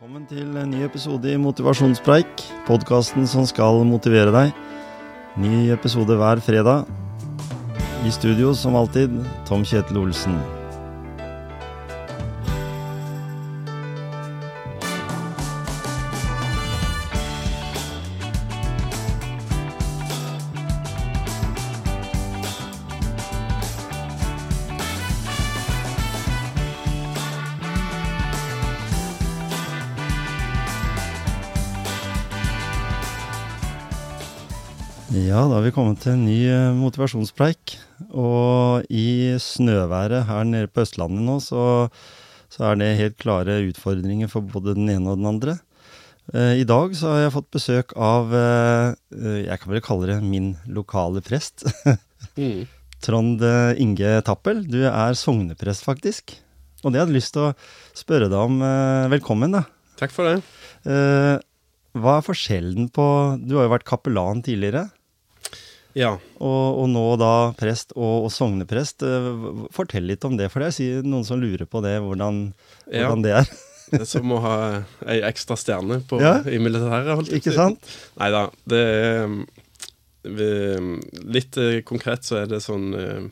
Velkommen til en ny episode i Motivasjonspreik, podkasten som skal motivere deg. Ny episode hver fredag. I studio, som alltid, Tom Kjetil Olsen. Vi kommet til en ny eh, motivasjonspreik. Og i snøværet her nede på Østlandet nå, så, så er det helt klare utfordringer for både den ene og den andre. Eh, I dag så har jeg fått besøk av, eh, jeg kan vel kalle det min lokale prest. Mm. Trond Inge Tappel, du er sogneprest faktisk. Og det hadde jeg lyst til å spørre deg om. Velkommen, da. Takk for det. Hva er forskjellen på Du har jo vært kapellan tidligere. Ja. Og, og nå da prest og, og sogneprest. Eh, Fortell litt om det, for det er noen som lurer på det, hvordan, ja. hvordan det er. Det er som å ha ei ekstra stjerne på, Ja. i militæret. Ikke sant? Nei da. Det er um, vi- Litt eh, konkret så er det sånn eh,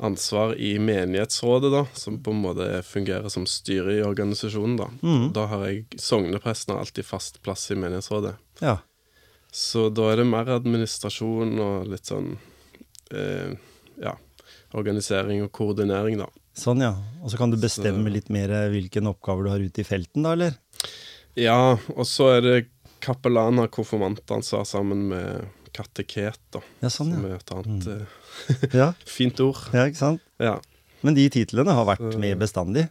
ansvar i menighetsrådet, da, som på en måte fungerer som styre i organisasjonen, da. Mm. Da har jeg sognepresten alltid fast plass i menighetsrådet. Ja. Så da er det mer administrasjon og litt sånn eh, Ja. Organisering og koordinering, da. Sånn, ja. Og så kan du bestemme Så- litt mer hvilken oppgaver du har ute i felten, da, eller? Ja, og så er det kapellan har konfirmantansvar sammen med kateket, da. Ja, sånn, ja. Som er et annet mm. Ja, fint ord. ja ikke sant? Ja. Men de titlene har vært med bestandig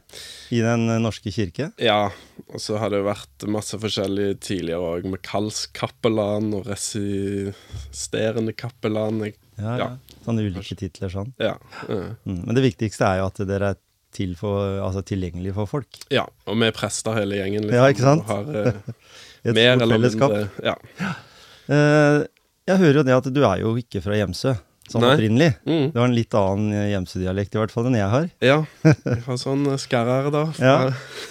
i Den norske kirke. ja. Og så har det vært masse forskjellig tidligere òg, med kallskapellan og resisterende kapellan. Jeg- Ja, ja. Sånne ulike titler sånn. Ja. Mm. Men det viktigste er jo at dere er til for, altså tilgjengelig for folk. ja. Og vi er prester hele gjengen. Liksom, Ja, ikke sant? Har eh, Et mer stort fellesskap. mindre Ja. Eh, jeg hører jo det at du er jo ikke fra Hjemsø, sånn Nei. opprinnelig. Mm. Du har en litt annen eh, Hjemsø-dialekt i hvert fall enn jeg har. ja. Jeg har sånn skarrer, da. Ja.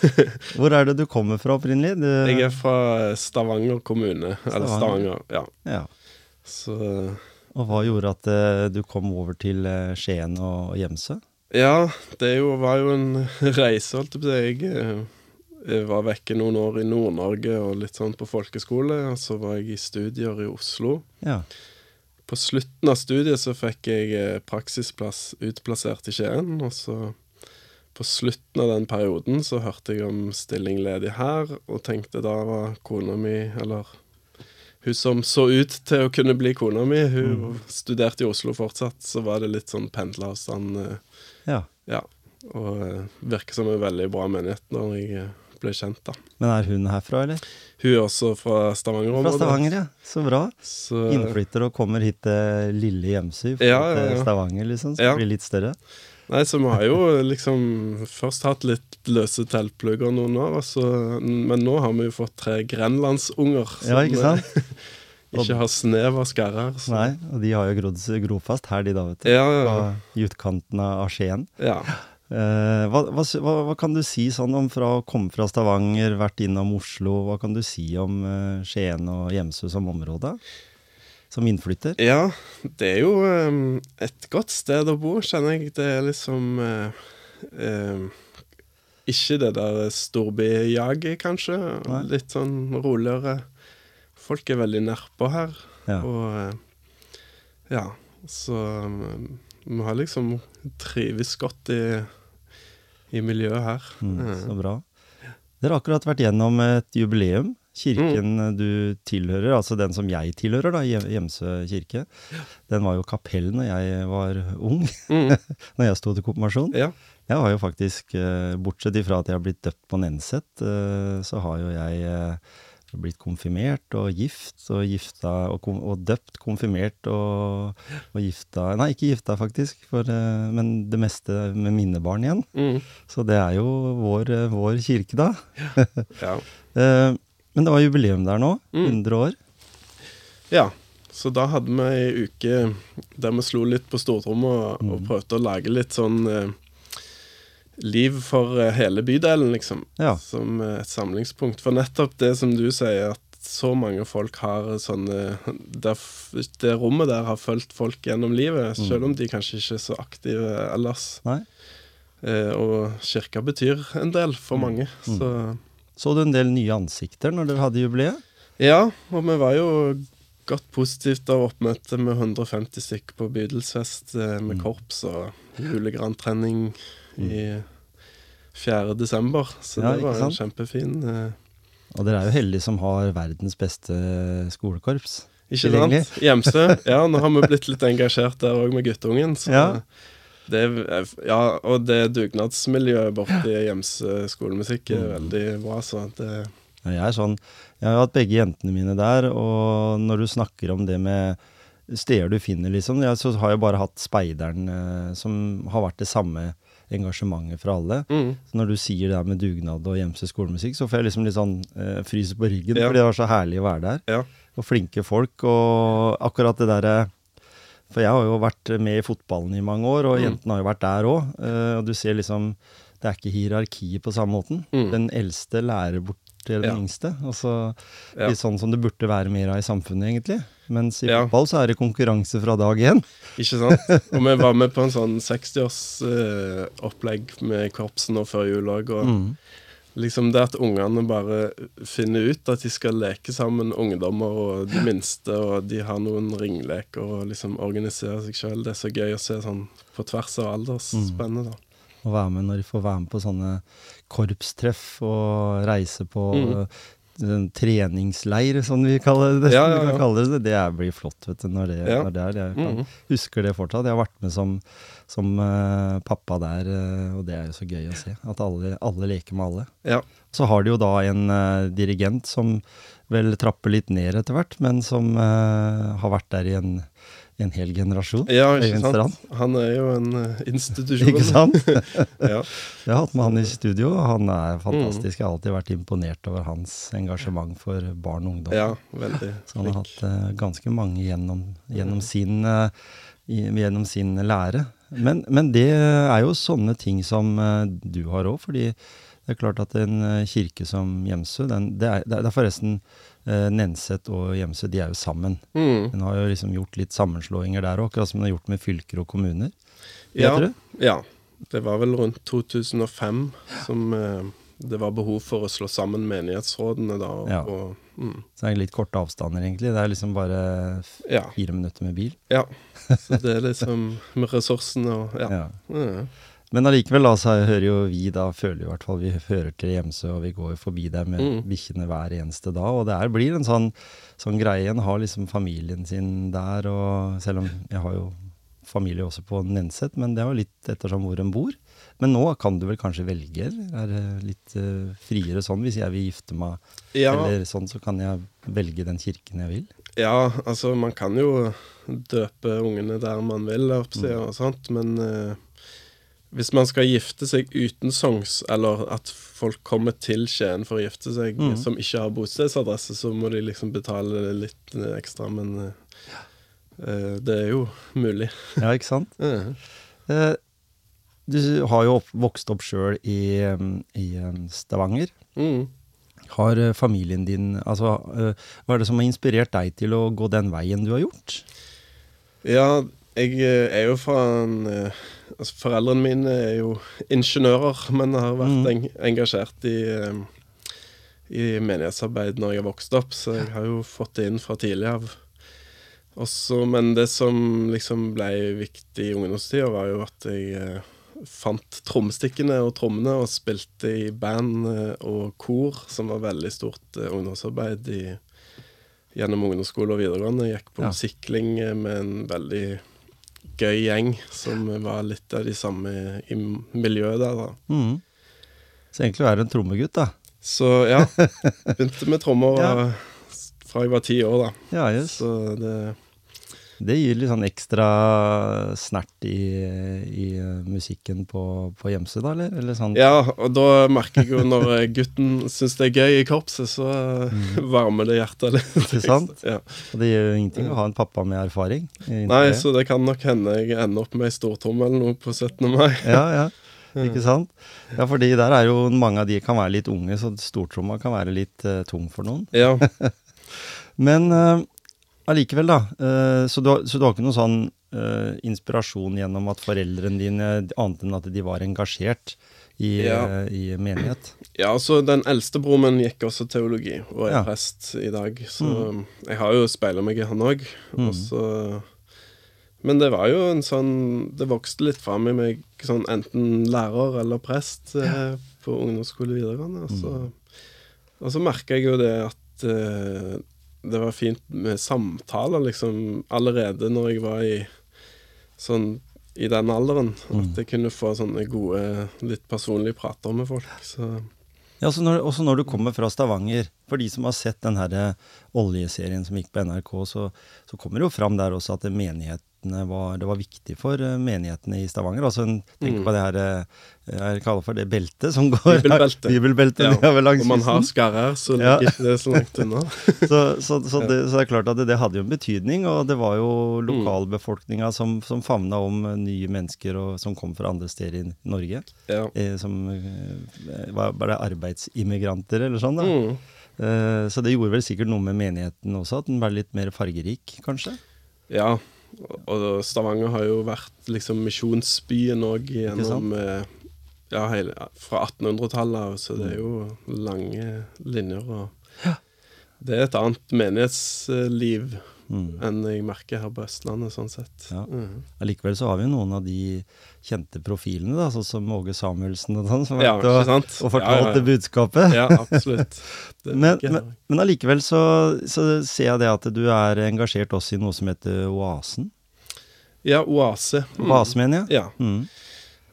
Hvor er det du kommer fra opprinnelig? Du, Jeg er fra Stavanger kommune. Eller Stavanger. Stavanger, ja. ja. Så Og hva gjorde at eh, du kom over til eh, Skien og, og Ja, det jo, var jo en reise, holdt jeg på å si. Jeg, eh, jeg var vekke noen år i Nord-Norge og litt sånn på folkeskole, og så var jeg i studier i Oslo. Ja. På slutten av studiet så fikk jeg eh, praksisplass utplassert i Skien, og så på slutten av den perioden så hørte jeg om stilling ledig her, og tenkte da var kona mi, eller hun som så ut til å kunne bli kona mi, hun studerte i Oslo fortsatt, så var det litt sånn pendleravstand. eh, ja. ja, og uh, virker som en veldig bra menighet når jeg eh, ble kjent, da. Men er hun herfra, eller? Hun er også fra Fra Stavanger-området. Stavanger, ja. Så bra. Så, Innflytter og kommer hit til lille Hjemsø fra Ja, ja, ja. Stavanger, liksom. Så Ja. det blir litt større. nei, så vi har jo liksom først hatt litt løse teltplugger noen år, altså, men nå har vi jo fått tre grenlandsunger Ja, ikke sant? eh, ikke har snev av skarrer. Nei, og de har jo grodd grofast her, de da, vet du. Ja, ja, På utkanten av Skien. ja. Eh, hva, hva, hva, kan du si sånn om fra å komme fra Stavanger, vært innom Oslo, hva kan du si om eh, Skien og Hjemsø som område? Som innflytter? Ja, det er jo eh, et godt sted å bo, kjenner jeg. Det er liksom eh, eh, Ikke det der storbyjaget, kanskje. Nei. Litt sånn roligere. Folk er veldig nedpå her. Ja. Og ja, så vi har liksom trives godt i, i miljøet her. Mm, så bra. Dere har akkurat vært gjennom et jubileum. Kirken Mm. du tilhører, altså den som jeg tilhører, da, Hjem- Hjemsø kirke, den var jo kapell når jeg var ung, Mm, når jeg sto til konfirmasjon. ja. Jeg har jo faktisk, eh, bortsett ifra at jeg har blitt døpt på Nenset, eh, så har jo jeg eh, blitt konfirmert og gift, og gifta og, kom, og døpt, konfirmert og, og gifta Nei, ikke gifta faktisk, for, eh, men det meste med mine barn igjen. Mm, Så det er jo vår, eh, vår kirke, da. ja. Eh, Men det var jubileum der nå. Mm. 100 år. Ja, så da hadde vi ei uke der vi slo litt på stortromma og, og Mhm. prøvde å lage litt sånn eh, liv for eh, hele bydelen, liksom. Ja. Som eh, et samlingspunkt. For nettopp det som du sier, at så mange folk har sånne Det, Det rommet der har fulgt folk gjennom livet, Mm. selv om de kanskje ikke er så aktive ellers. Eh, og kirka betyr en del for Mm. mange. Så Så du en del nye ansikter når dere hadde jubileet? Ja, og vi var jo godt positivt av oppmøte med 150 stykker på bydelsfest eh, med Mm. korps og julegrantrenning i 4. desember. Så Ja, det var en kjempefin uh, Og dere er jo heldige som har verdens beste skolekorps. Ikke sant? Gjemse. Ja, nå har vi blitt litt engasjert der òg med guttungen. Så Ja. det ja, og det dugnadsmiljøet borti Gjemse skolemusikk er Mm. veldig bra, så det Ja, Jeg er sånn, jeg har hatt begge jentene mine der, og når du snakker om det med steder du finner, liksom, ja, så har jeg bare hatt speideren eh, som har vært det samme engasjementet fra alle. mm, Så når du sier det her med dugnad og Gjemse skolemusikk, så får jeg liksom litt sånn eh, fryse på ryggen, Ja. fordi det var så herlig å være der. Ja. Og flinke folk, og akkurat det derre For jeg har jo vært med i fotballen i mange år, og Mm. jentene har jo vært der òg. og du ser liksom Det er ikke hierarki på samme måten. Mm. Den eldste lærer bort til den Ja. yngste. Og så Ja. Litt sånn som det burde være mer av i samfunnet, egentlig. Mens i Ja. fotball så er det konkurranse fra dag én. Ikke sant? Og vi var med på en sånn 60-årsopplegg med korpsen og før jul òg. Og Mm. liksom det at ungene bare finner ut at de skal leke sammen, ungdommer og de minste, og de har noen ringleker og liksom organiserer seg sjøl. Det er så gøy å se sånn på tvers av aldersspennet, da. Å være med når de får være med på sånne korpstreff og reise på Mm. Eh, treningsleir, som vi kaller det. Ja, ja, ja. kalle det. Det blir flott, vet du, når det, når det er. Jeg kan, Mhm. husker det fortsatt. Jeg har vært med som, som uh, pappa der, uh, og det er jo så gøy å se. At alle, alle leker med alle. Ja. Så har de jo da en uh, dirigent som vel trapper litt ned etter hvert, men som har vært der i en, en hel generasjon. ja, ikke sant? Han er jo en eh, institusjon. Ikke sant? Ja. Jeg har hatt med han i studio, og han er fantastisk. Jeg har alltid vært imponert over hans engasjement for barn og ungdom. ja, veldig Så han har hatt uh, ganske mange gjennom, gjennom, sin, uh, gjennom sin lære. Men, men det er jo sånne ting som uh, du har òg, fordi det er klart at en kirke som Gjemsø, det, det er forresten Nenset og Gjemsø, de er jo sammen. Mm. Den har jo liksom gjort litt sammenslåinger der òg, akkurat som den har gjort med fylker og kommuner. Ja, Vet du? ja. Det var vel rundt 2005 som eh, det var behov for å slå sammen menighetsrådene da. Og, Ja. og, mm, Så det er litt korte avstander, egentlig. Det er liksom bare f- ja, fire minutter med bil. ja. Så det er liksom med ressursene og Ja. Ja. Men allikevel, så hører jo vi da, føler i hvert fall vi hører til Gjemsø, og vi går jo forbi der med Mm. bikkjene hver eneste dag. Og det er, blir en sånn, sånn greie. En har liksom familien sin der, og selv om jeg har jo familie også på Nenset, men det er jo litt ettersom hvor en bor. Men nå kan du vel kanskje velge, er det litt uh, friere sånn? Hvis jeg vil gifte meg Ja, eller sånn, så kan jeg velge den kirken jeg vil? ja, altså man kan jo døpe ungene der man vil, si, Mm. og sånt, men eh, hvis man skal gifte seg uten songs, eller at folk kommer til Skien for å gifte seg Mm. som ikke har bostedsadresse, så må de liksom betale litt ekstra, men eh, det er jo mulig. Ja, ikke sant? Eh, Du har jo opp, vokst opp sjøl i, i Stavanger. Mm. Har familien din Altså, hva er det som har inspirert deg til å gå den veien du har gjort? Ja, jeg eh, er jo fra en eh, Altså, foreldrene mine er jo ingeniører, men har vært Mm. engasjert i, eh, i menighetsarbeid når jeg har vokst opp, så jeg har jo fått det inn fra tidlig av. Også, men det som liksom ble viktig i ungdomstida, var jo at jeg fant trommestikkene og trommene og spilte i band og kor, som var veldig stort ungdomsarbeid i, gjennom ungdomsskole og videregående. Jeg gikk på Ja. musikklinje med en veldig gøy gjeng som var litt av de samme i miljøet der, da. Mm. Så egentlig er du en trommegutt, da. Så ja, begynte med trommer Ja. fra jeg var ti år, da. Ja, yes. Så det Det gir litt sånn ekstra snert i, i eh, musikken på, på Gjemse, da, eller? eller sånn. Ja, og da merker jeg jo når gutten syns det er gøy i korpset, så mm. varmer det hjertet litt. Ikke sant? Ja. Og det gjør jo ingenting å ha en pappa med erfaring. Nei, det. så det kan nok hende jeg ender opp med ei stortromme eller noe på 17. mai. Ja, ja. ikke sant? Ja, fordi der er jo mange av de kan være litt unge, så stortromma kan være litt uh, tung for noen. Ja. Men uh, allikevel, da. Uh, så, du, så, du, har ikke noen sånn uh, inspirasjon gjennom at foreldrene dine, annet enn at de var engasjert i, ja. i menighet? Ja, altså den eldste broren min gikk også teologi, og er ja. prest i dag. Så mm. jeg har jo speila meg i han òg. Mm. Men det var jo en sånn Det vokste litt fram i meg sånn enten lærer eller prest ja. på ungdomsskole videregående. Og så, mm. og så merka jeg jo det at det var fint med samtaler, liksom, allerede når jeg var i sånn i den alderen. Mm. At jeg kunne få sånne gode, litt personlige prater med folk. Så. Ja, også når, også når, du kommer fra Stavanger, for de som har sett den her oljeserien som gikk på NRK, så, så kommer det jo fram der også at menighet var, det var viktig for uh, menighetene i Stavanger. Altså, Tenk mm. på det her uh, jeg kaller for det beltet som går Bibelbeltet. Bibelbelte ja. langs Om man har skarrer, så ja. det er så langt unna. så, så, så, det, så, det, er klart at det, det, hadde jo en betydning, og det var jo mm. lokalbefolkninga som, som favna om nye mennesker og, som kom fra andre steder i Norge. Ja. Eh, som eh, var, var, det arbeidsimmigranter eller sånn, da. Mm. Eh, så det gjorde vel sikkert noe med menigheten også, at den ble litt mer fargerik, kanskje? Ja, og Stavanger har jo vært liksom misjonsbyen òg gjennom eh, ja, hele, fra 1800-tallet, så det er jo lange linjer. Og ja. Det er et annet menighetsliv mm. enn jeg merker her på Østlandet, sånn sett. Ja. Mm. Allikevel så har vi noen av de kjente profilene, da, sånn som Åge Samuelsen og sånn, som har vært og, og fortalt det budskapet. Ja, absolutt. men, men, men, allikevel så, så, ser jeg det at du er engasjert også i noe som heter Oasen. Ja, Oase. Mm. Oase, mener jeg. Ja. Mm.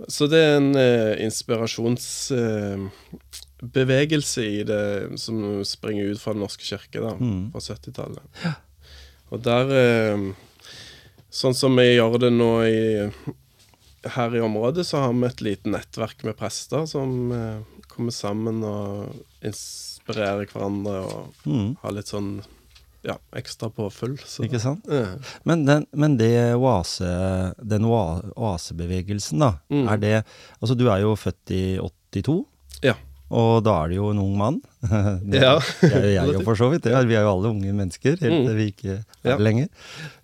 Så det er en eh, inspirasjonsbevegelse eh, i det som springer ut fra Den norske kirke, da, mm. fra 70-tallet. Ja. Og der eh, Sånn som vi gjør det nå i, her i området, så har vi et lite nettverk med prester som eh, kommer sammen og inspirerer hverandre og mm. har litt sånn ja, ekstra påfyll. Så. Ikke sant? Ja. Men, den, men det oase, den oasebevegelsen, da, mm. er det Altså, du er jo født i 82. Og da er det jo en ung mann. det, er, er jeg jo for så vidt. det. Vi er jo alle unge mennesker, helt til mm. vi ikke er det lenger.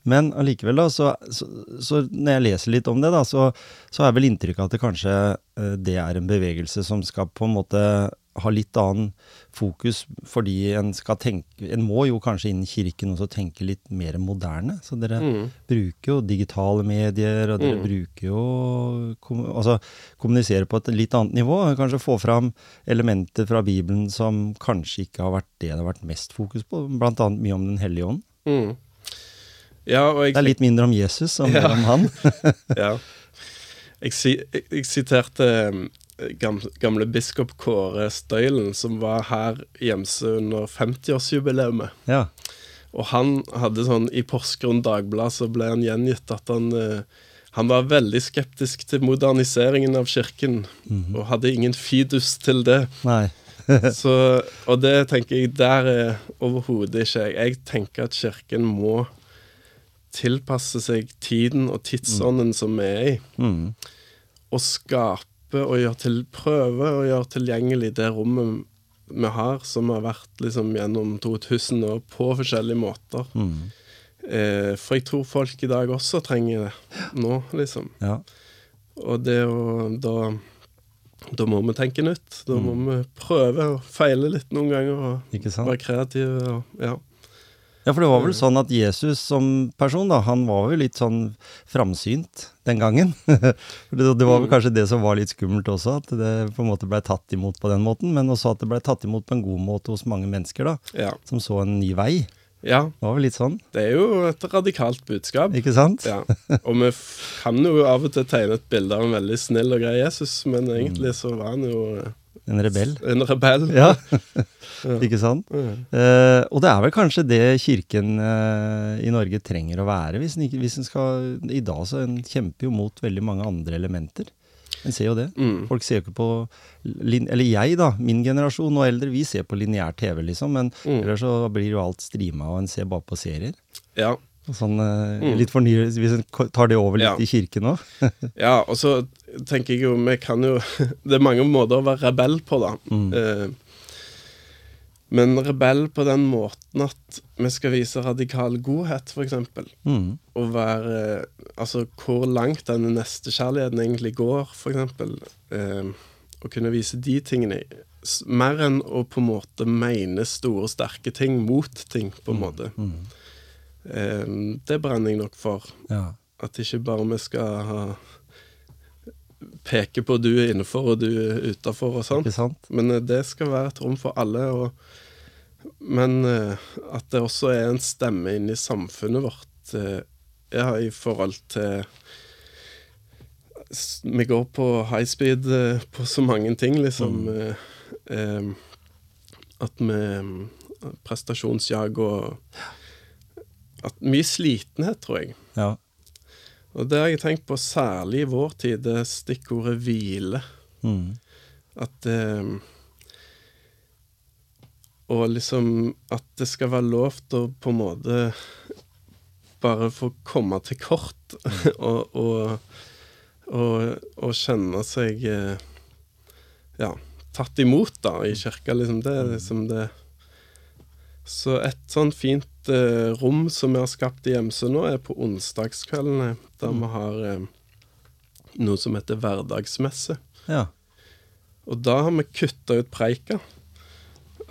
Men allikevel, da, så, så, så, når jeg leser litt om det, da, så, så er vel inntrykket at det kanskje uh, det er en bevegelse som skal på en måte ha litt annen fokus, fordi en skal tenke En må jo kanskje innen kirken også tenke litt mer moderne. Så dere mm. bruker jo digitale medier, og dere mm. bruker jo kom, Altså kommunisere på et litt annet nivå. Kanskje få fram elementer fra Bibelen som kanskje ikke har vært det det har vært mest fokus på, blant annet mye om Den hellige ånd. Mm. Ja, jeg, det er litt mindre om Jesus og mer ja. om han. ja. Jeg, jeg, siterte gamle biskop Kåre Støylen, som var her hjemse under 50-årsjubileet. Ja. Og han hadde sånn I Porsgrunn Dagblad så ble han gjengitt at han eh, han var veldig skeptisk til moderniseringen av kirken, mm -hmm. og hadde ingen fidus til det. Nei. så, og det tenker jeg der er overhodet ikke jeg. Jeg tenker at kirken må tilpasse seg tiden og tidsånden mm. som vi er i, mm. og skape prøve og gjøre, til, prøve å gjøre tilgjengelig det rommet vi har, som har vært liksom gjennom 2000 år, på forskjellige måter. Mm. Eh, for jeg tror folk i dag også trenger det nå, liksom. Ja. Og det å da da må vi tenke nytt. Da må mm. vi prøve å feile litt noen ganger og være kreative. Og, ja. Ja, for det var vel mm. sånn at Jesus som person, da, han var jo litt sånn framsynt den gangen. det, det, var vel mm. kanskje det som var litt skummelt også, at det på en måte blei tatt imot på den måten. Men også at det blei tatt imot på en god måte hos mange mennesker, da. Ja. Som så en ny vei. Ja. Det var vel litt sånn? Det er jo et radikalt budskap. Ikke sant? Ja. Og vi kan jo av og til tegne et bilde av en veldig snill og grei Jesus, men egentlig mm. så var han jo en rebell. En rebell. Ja, ikke sant? Uh, og det er vel kanskje det kirken uh, i Norge trenger å være. Hvis den, ikke, hvis den skal, I dag så en kjemper jo mot veldig mange andre elementer. En ser jo det. Mm. Folk ser jo ikke på Eller jeg, da, min generasjon og eldre, vi ser på lineær TV, liksom. Men mm. ellers så blir jo alt streama, og en ser bare på serier. Ja. Sånn uh, litt fornyelse, hvis en tar det over litt ja. i kirken òg. ja, og så tenker jeg jo Vi kan jo Det er mange måter å være rebell på, da. Eh, men rebell på den måten at vi skal vise radikal godhet, f.eks. Mm. Og være Altså hvor langt denne nestekjærligheten egentlig går, f.eks. Eh, å kunne vise de tingene. Mer enn å på en måte mene store, sterke ting mot ting, på en måte. Eh, det brenner jeg nok for. Ja. At ikke bare vi skal ha peke på du er innenfor og du er utafor og sånn. Sant? Men eh, det skal være et rom for alle. Og, men eh, at det også er en stemme inn i samfunnet vårt eh, ja, i forhold til Vi går på high speed på så mange ting, liksom. Mm. eh, at vi mm, Prestasjonsjag og at Mye slitenhet, tror jeg. Ja. Og det har jeg tenkt på særlig i vår tid, det stikkordet hvile. Mm. At eh, Og liksom at det skal være lov til å på en måte bare få komme til kort og, og, og, og kjenne seg eh, ja, tatt imot da i kirka, liksom. Det er liksom det Så et sånn fint eh, rom som vi har skapt i Gjemse nå, er på onsdagskveldene, der vi har eh, noe som heter hverdagsmesse. ja. Og da har vi kutta ut preika.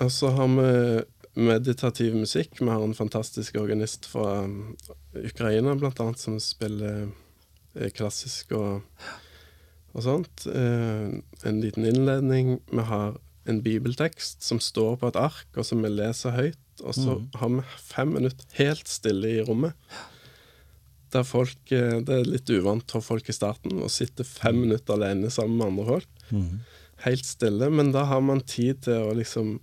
Og så har vi meditativ musikk. Vi har en fantastisk organist fra um, Ukraina, blant annet, som spiller eh, klassisk og, og sånt. Eh, en liten innledning. Vi har en bibeltekst som står på et ark, og som vi leser høyt. Og så har vi fem minutter helt stille i rommet. Der folk, eh, Det er litt uvant for folk i starten å sitte fem minutter alene sammen med andre folk Mm. helt stille, men da har man tid til å liksom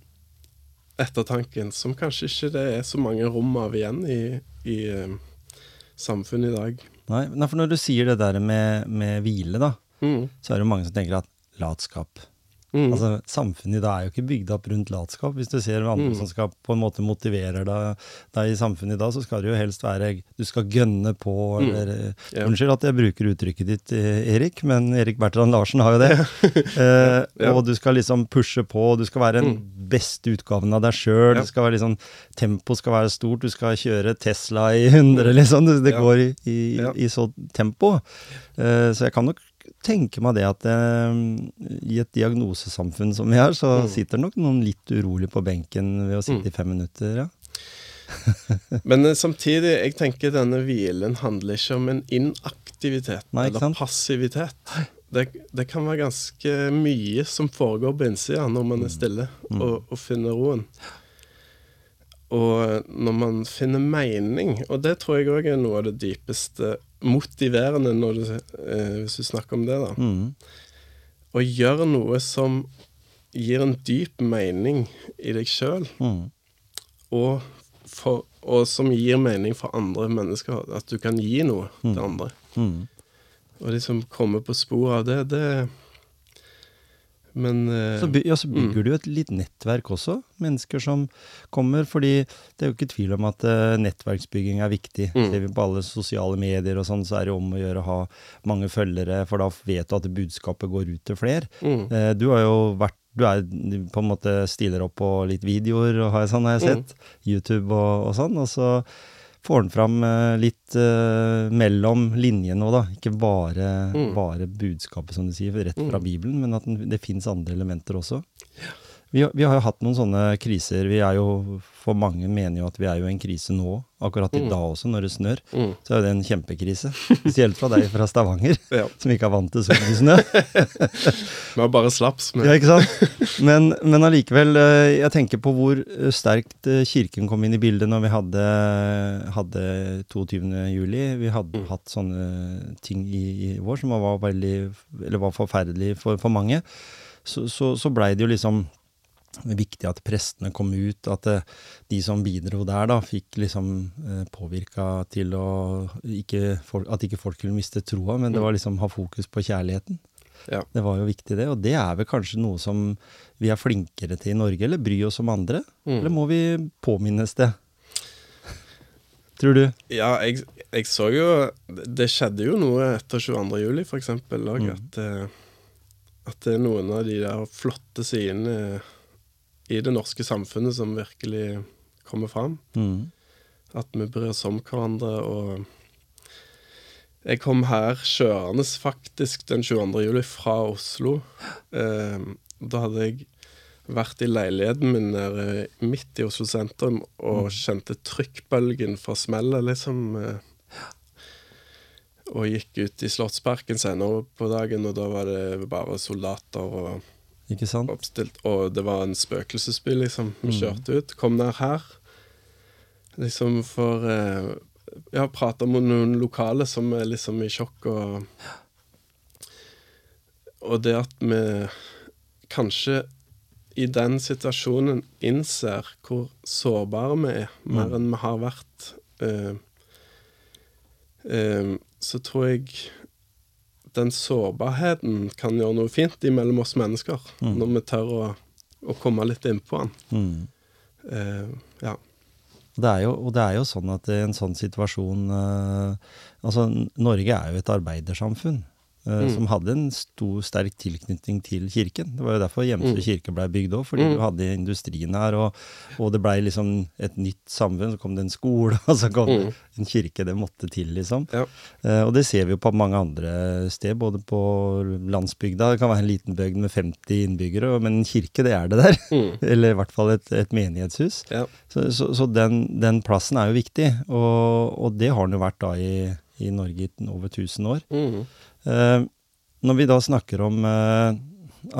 Ettertanken, som kanskje ikke det er så mange rom av igjen i, i eh, samfunnet i dag. Nei, for når du sier det der med, med hvile, da, Mm. så er det mange som tenker at latskap. Mm. Altså, Samfunnet i dag er jo ikke bygd opp rundt latskap. Hvis du ser andre Mm. som skal på en måte motiverer deg, deg i samfunnet i dag, så skal det jo helst være Du skal gønne på, Mm. eller Ja. Unnskyld at jeg bruker uttrykket ditt, eh, Erik, men Erik Bertrand Larsen har jo det. eh, Ja. Og du skal liksom pushe på, du skal være den beste utgaven av deg sjøl. Ja. Liksom Tempoet skal være stort, du skal kjøre Tesla i 100, liksom. Det, det Ja. går i, i, i så tempo. Eh, så jeg kan nok tenke meg det at eh, i et diagnosesamfunn som vi er, så Mm. sitter nok noen litt urolig på benken ved å sitte i fem minutter. Ja. Men eh, samtidig, jeg tenker denne hvilen handler ikke om en inaktivitet Nei, eller passivitet. Det, det kan være ganske mye som foregår på innsida når man er stille og, og finner roen. Og når man finner mening, og det tror jeg òg er noe av det dypeste motiverende når du, eh, hvis du snakker om det, da. Mm. Å gjøre noe som gir en dyp mening i deg sjøl, Mm. og, og som gir mening for andre mennesker. At du kan gi noe til andre. Mm. Og som kommer på sporet av det, det Men Så, by, ja, så bygger mm. du et litt nettverk også. Mennesker som kommer. Fordi det er jo ikke tvil om at uh, nettverksbygging er viktig. Mm. Ser vi på alle sosiale medier og sånn, så er det om å gjøre å ha mange følgere, for da vet du at budskapet går ut til flere. mm, Uh, du har jo vært du er på en måte stiller opp på litt videoer, og har sånn har jeg Mm. sett. YouTube og, og sånn. Og så får den fram eh, litt uh, mellom linjene òg, da. Ikke bare, Mm. bare budskapet, som du sier, rett fra Mm. Bibelen, men at den, det fins andre elementer også. Vi, vi har jo hatt noen sånne kriser. Vi er jo, For mange mener jo at vi er jo i en krise nå, akkurat i Mm. dag også, når det snør. mm, Så er det en kjempekrise. Spesielt fra deg fra Stavanger, ja. som ikke er vant til så mye snø. Vi har bare slaps Men. Ja, ikke sant? Men, men allikevel, eh, jeg tenker på hvor eh, sterkt eh, kirken kom inn i bildet når vi hadde, hadde 22. juli. Vi hadde hatt sånne ting i, i vår som var veldig, eller var forferdelig for, for mange. Så, så, så blei det jo liksom viktig at prestene kom ut, at eh, de som bidro der, da, fikk liksom eh, påvirka til å ikke At ikke folk kunne miste troa, men det var liksom ha fokus på kjærligheten. Ja. Det var jo viktig, det. Og det er vel kanskje noe som vi er flinkere til i Norge, eller bry oss om andre? Mm. Eller må vi påminnes det? Tror du? Ja, jeg, jeg så jo Det skjedde jo noe etter 22. juli, for eksempel, og at, eh, at noen av de der flotte sidene i det norske samfunnet som virkelig kommer fram. Mm. At vi bryr oss om hverandre og Jeg kom her kjørende faktisk den 22. juli fra Oslo. Eh, da hadde jeg vært i leiligheten min nede midt i Oslo sentrum og kjente trykkbølgen fra smellet, liksom. Eh, og gikk ut i Slottsparken senere på dagen, og da var det bare soldater og Ikke sant? oppstilt. Og det var en spøkelsesby, liksom. Vi kjørte ut. Kom ned her. Liksom for eh, Ja, prata med noen lokale som er liksom i sjokk, og Og det at vi kanskje i den situasjonen innser hvor sårbare vi er, mer enn vi har vært, eh, eh, så tror jeg den sårbarheten kan gjøre noe fint imellom oss mennesker, når vi tør å, å komme litt innpå den. Mm. Uh, ja. Det er jo, og det er jo sånn at i en sånn situasjon uh, Altså, Norge er jo et arbeidersamfunn eh, som hadde en stor, sterk tilknytning til kirken. Det var jo derfor Hjemsø kirke blei bygd òg, fordi du hadde industrien her, og, og det blei liksom et nytt samfunn. Så kom det en skole, og så kom det en kirke. Det måtte til, liksom. Ja. Eh, og det ser vi jo på mange andre steder, både på landsbygda. Det kan være en liten bygd med 50 innbyggere, men en kirke, det er det der. Eller i hvert fall et, et menighetshus. ja. Så, så, så den, den plassen er jo viktig, og, og det har den jo vært da i, i Norge i over 1000 år. Mhm. Eh, når vi da snakker om eh,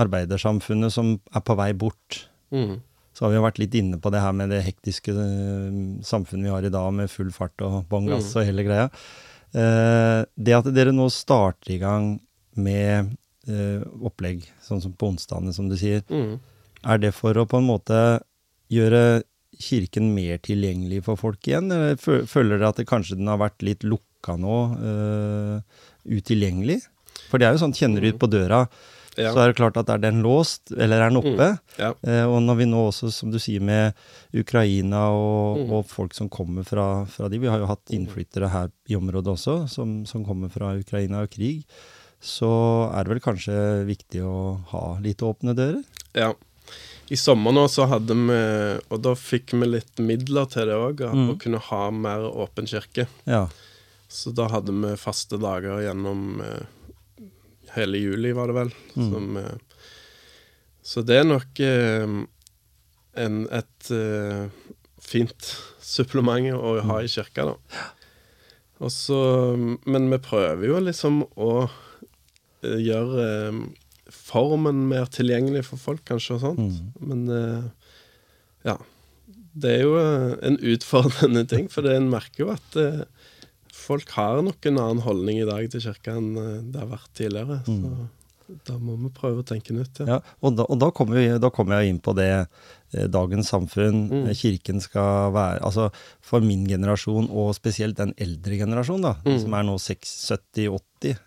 arbeidersamfunnet som er på vei bort, mm. så har vi jo vært litt inne på det her med det hektiske eh, samfunnet vi har i dag, med full fart og bånn gass og hele greia. Eh, det at dere nå starter i gang med opplegg, sånn som på onsdagene, som du sier, mm. er det for å på en måte gjøre kirken mer tilgjengelig for folk igjen? Eller føler dere at det kanskje den har vært litt lukka nå, eh, utilgjengelig? For det er jo sånn, kjenner du ut på døra, Ja. så er det klart at er den låst, eller er den oppe? ja. Eh, og når vi nå også, som du sier, med Ukraina og, Mm. og folk som kommer fra, fra de, vi har jo hatt innflyttere her i området også, som, som kommer fra Ukraina og krig, så er det vel kanskje viktig å ha litt åpne dører? Ja. I sommer nå så hadde vi Og da fikk vi litt midler til det òg, å kunne ha mer åpen kirke. Ja. Så da hadde vi faste dager gjennom eh, hele juli, var det vel. Som, eh, så det er nok eh, en, et eh, fint supplement å ha i kirka, da. Og så, men vi prøver jo liksom å eh, gjøre eh, formen mer tilgjengelig for folk, kanskje, og sånt. Men eh, ja. Det er jo en utfordrende ting, for en merker jo at folk har nok en annen holdning i dag til kirka enn eh, det har vært tidligere. Så da må vi prøve å tenke nytt, ja. Ja, og da, og da kommer vi, da kommer jeg inn på det eh, dagens samfunn, mm. kirken skal være Altså for min generasjon, og spesielt den eldre generasjonen, da, som er nå 70-80,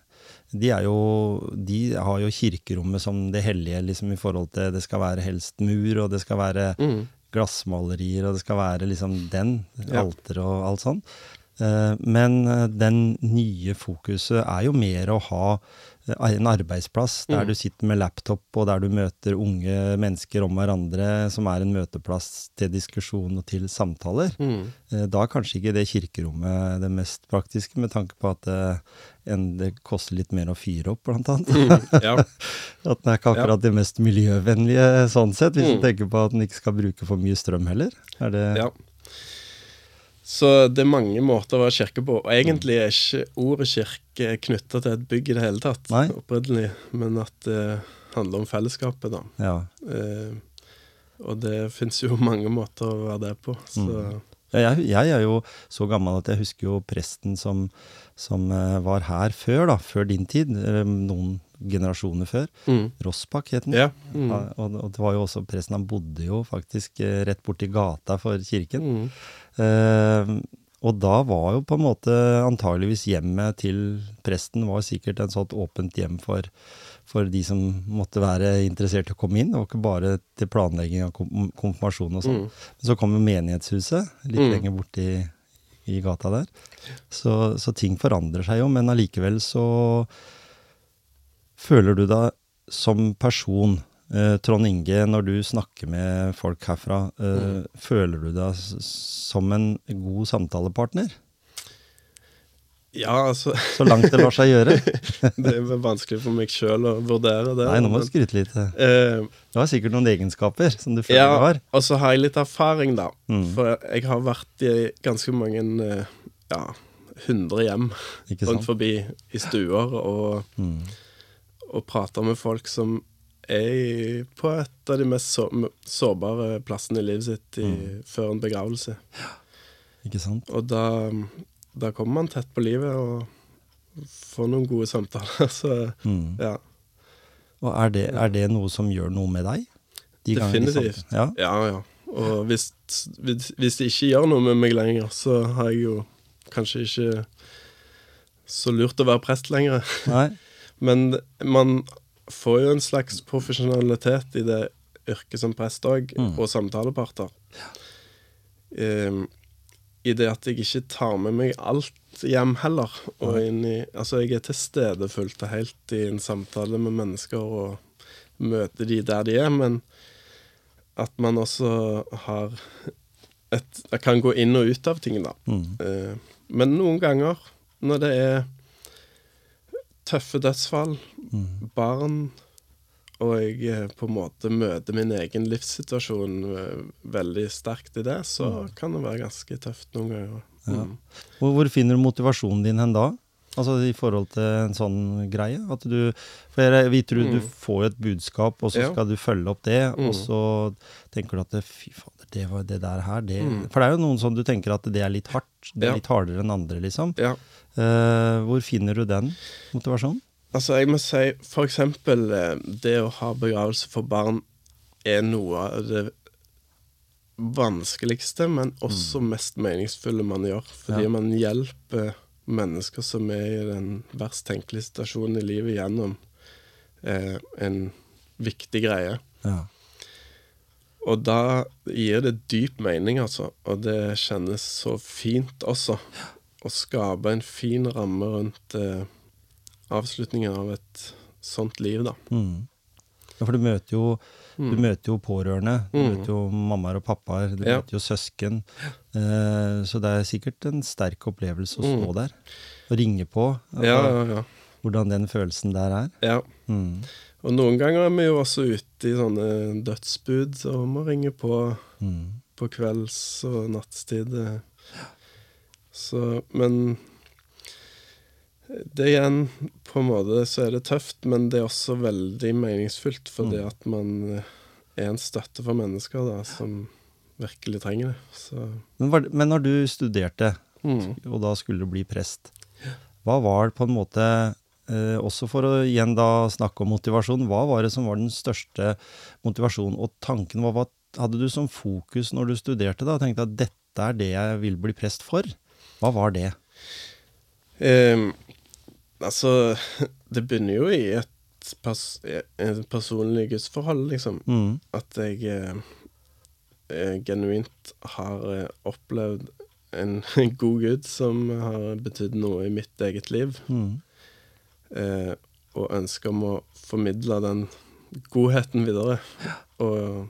de, jo, de har jo kirkerommet som det hellige liksom i forhold til Det skal være helst mur, og det skal være glassmalerier, og det skal være liksom den, Ja. alter og alt sånn. Eh, Men eh, den nye fokuset er jo mer å ha eh, en arbeidsplass der du sitter med laptop, og der du møter unge mennesker om hverandre, som er en møteplass til diskusjon og til samtaler. Mm. Da er kanskje ikke det kirkerommet det mest praktiske, med tanke på at det, en, det koster litt mer å fyre opp, blant annet. ja. At den er ikke akkurat det mest miljøvennlige sånn sett, hvis du tenker på at den ikke skal bruke for mye strøm heller. Er det Ja. Så det er mange måter å være kirke på. Og egentlig er ikke ordet kirke knytta til et bygg i det hele tatt, Nei. opprinnelig, men at det handler om fellesskapet, da. Ja. Eh, og det fins jo mange måter å være det på. Så Ja, Jeg, jeg er jo så gammel at jeg husker jo presten som, som eh, var her før, da, før din tid, noen generasjoner før. Mm. Rossbakk het den. Ja. Mm. Ja, og, og det var jo også presten, han bodde jo faktisk eh, rett borti gata for kirken. Mm. Eh, og da var jo på en måte antageligvis hjemmet til presten var sikkert en sånt åpent hjem for, for de som måtte være interessert i å komme inn. Var ikke bare til planlegging av konfirmasjon og sånn. Men så kom jo menighetshuset litt Mm. lenger borti i gata der. Så, så ting forandrer seg jo, men allikevel så føler du deg som person, eh, Trond Inge, når du snakker med folk herfra, eh, føler du deg som en god samtalepartner? Ja, altså Så langt det lar seg gjøre. Det er vanskelig for meg sjøl å vurdere det. Nei, nå må du skryte litt. Uh, Du har sikkert noen egenskaper som du føler ja, du har. og så har jeg litt erfaring, da. Mm. For jeg har vært i ganske mange eh, ja, hundre hjem Ikke rundt sant? forbi i stuer og, Mm. Og prater med folk som er på et av de mest sårbare plassene i livet sitt i, Mm. før en begravelse. Ja. Ikke sant? Og da, da kommer man tett på livet og får noen gode samtaler. Så Mm. ja. Og er det, er det noe som gjør noe med deg? De Definitivt. Ja? Ja, ja. Og hvis, hvis, hvis det ikke gjør noe med meg lenger, så har jeg jo kanskje ikke så lurt å være prest lenger. Nei? Men man får jo en slags profesjonalitet i det yrket som prest òg, Mm. og samtaleparter. Um, I det at jeg ikke tar med meg alt hjem heller. Og inn i, altså jeg er til stede fullt og helt i en samtale med mennesker og møter de der de er, men at man også har et kan gå inn og ut av ting, da. Mm. Uh, men noen ganger, når det er tøffe dødsfall, Mm. barn, og jeg eh, på en måte møter min egen livssituasjon eh, veldig sterkt i det, så kan det være ganske tøft noen ganger. Ja. Mm. Hvor, hvor finner du motivasjonen din hen da? Altså i forhold til en sånn greie? At du, for jeg vet du, du Mm. får et budskap, og så Ja. skal du følge opp det, Mm. og så tenker du at fy fader, det var det der her, det Mm. For det er jo noen som du tenker at det er litt hardt, det er Ja. litt hardere enn andre, liksom. Ja. Eh, hvor finner du den motivasjonen? Altså, jeg må si eksempel eh, det å ha begravelse for barn er noe av det vanskeligste, men også mest meningsfulle man gjør. Fordi Ja. man hjelper mennesker som er i den verst tenkelige situasjonen i livet, gjennom eh, en viktig greie. Ja. Og da gir det dyp mening, altså. Og det kjennes så fint også. Å skape en fin ramme rundt eh, avslutningen av et sånt liv, da. Mm. ja, for du møter jo du møter jo pårørende, du Mm. møter jo mammaer og pappaer, du Ja. møter jo søsken. Eh, så det er sikkert en sterk opplevelse å stå Mm. der og ringe på. altså, Ja, ja, ja. Hvordan den følelsen der er. ja. Mm. Og noen ganger er vi jo også ute i sånne dødsbud, så må ringe på Mm. på kvelds- og nattstid. eh. Så Men det igjen, på en måte så er det tøft, men det er også veldig meningsfullt, fordi Mm. at man er en støtte for mennesker da, som virkelig trenger det. Så Men, var, men når du studerte, mm. og da skulle du bli prest, hva var det på en måte eh, Også for å igjen da snakke om motivasjon, hva var det som var den største motivasjonen og tanken? Hva var, hadde du som fokus når du studerte da? Tenkte at dette er det jeg vil bli prest for? Hva var det? Um, altså, det begynner jo i et, pers et personlig gudsforhold, liksom. Mm. At jeg eh, eh, genuint har eh, opplevd en god gud som har betydd noe i mitt eget liv. Mm. Eh, og ønsker om å formidle den godheten videre. Og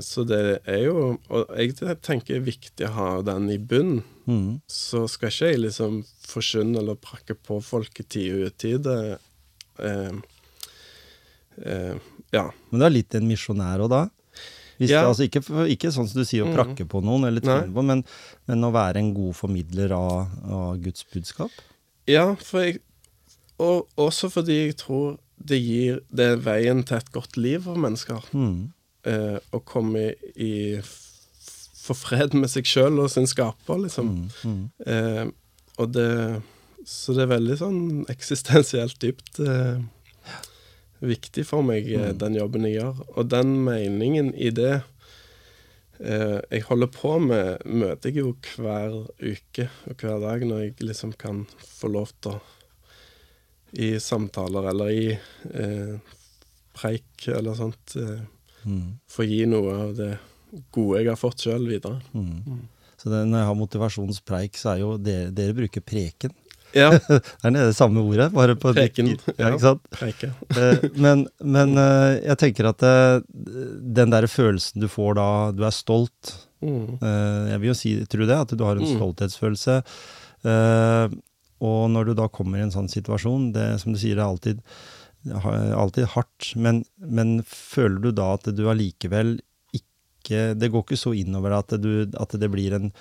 Så det er jo Og jeg tenker det er viktig å ha den i bunn. Mm. Så skal ikke jeg liksom forkynne eller prakke på folk i tide og utide. Eh, eh, ja. Men du er litt en misjonær òg da? Hvis Ja. det, altså ikke, ikke sånn som du sier å Mm. prakke på noen, eller på, men, men å være en god formidler av, av Guds budskap? Ja, for jeg Og også fordi jeg tror det gir Det er veien til et godt liv for mennesker. Mm. Eh, å komme i, for fred med seg sjøl og sin skaper, liksom. Mm. Mm. Eh, og det Så det er veldig sånn eksistensielt dypt eh, viktig for meg, eh, Mm. den jobben jeg gjør. Og den meningen i det eh, jeg holder på med, møter jeg jo hver uke og hver dag, når jeg liksom kan få lov til å I samtaler eller i eh, preik eller sånt eh, Mm. få gi noe av det gode jeg har fått sjøl, videre. Mm. Så det, når jeg har motivasjonspreik, så er jo dere, dere bruker preken. Ja, Det er det samme ordet, bare på Preken, Ja, ikke sant? preike. Eh, men men eh, jeg tenker at eh, den der følelsen du får da du er stolt Mm. eh, Jeg vil jo si, tror det, at du har en Mm. stolthetsfølelse. eh, og når du da kommer i en sånn situasjon, det som du sier, det er alltid, alltid hardt, men, men føler du da at du allikevel ikke Det går ikke så innover at, du, at det blir en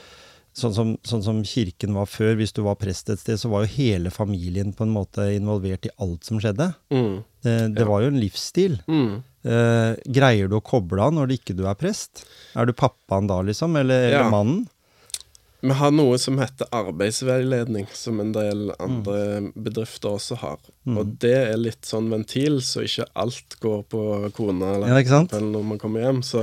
Sånn som, sånn som kirken var før, hvis du var prest et sted, så var jo hele familien på en måte involvert i alt som skjedde. Mm. Det, det Ja. var jo en livsstil. Mm. Eh, greier du å koble av når det ikke du er prest? Er du pappaen da, liksom? Eller, eller mannen? Vi har noe som heter arbeidsveiledning, som en del andre bedrifter også har. Mm. Og det er litt sånn ventil, så ikke alt går på kona eller Ja, eller når man kommer hjem. Så,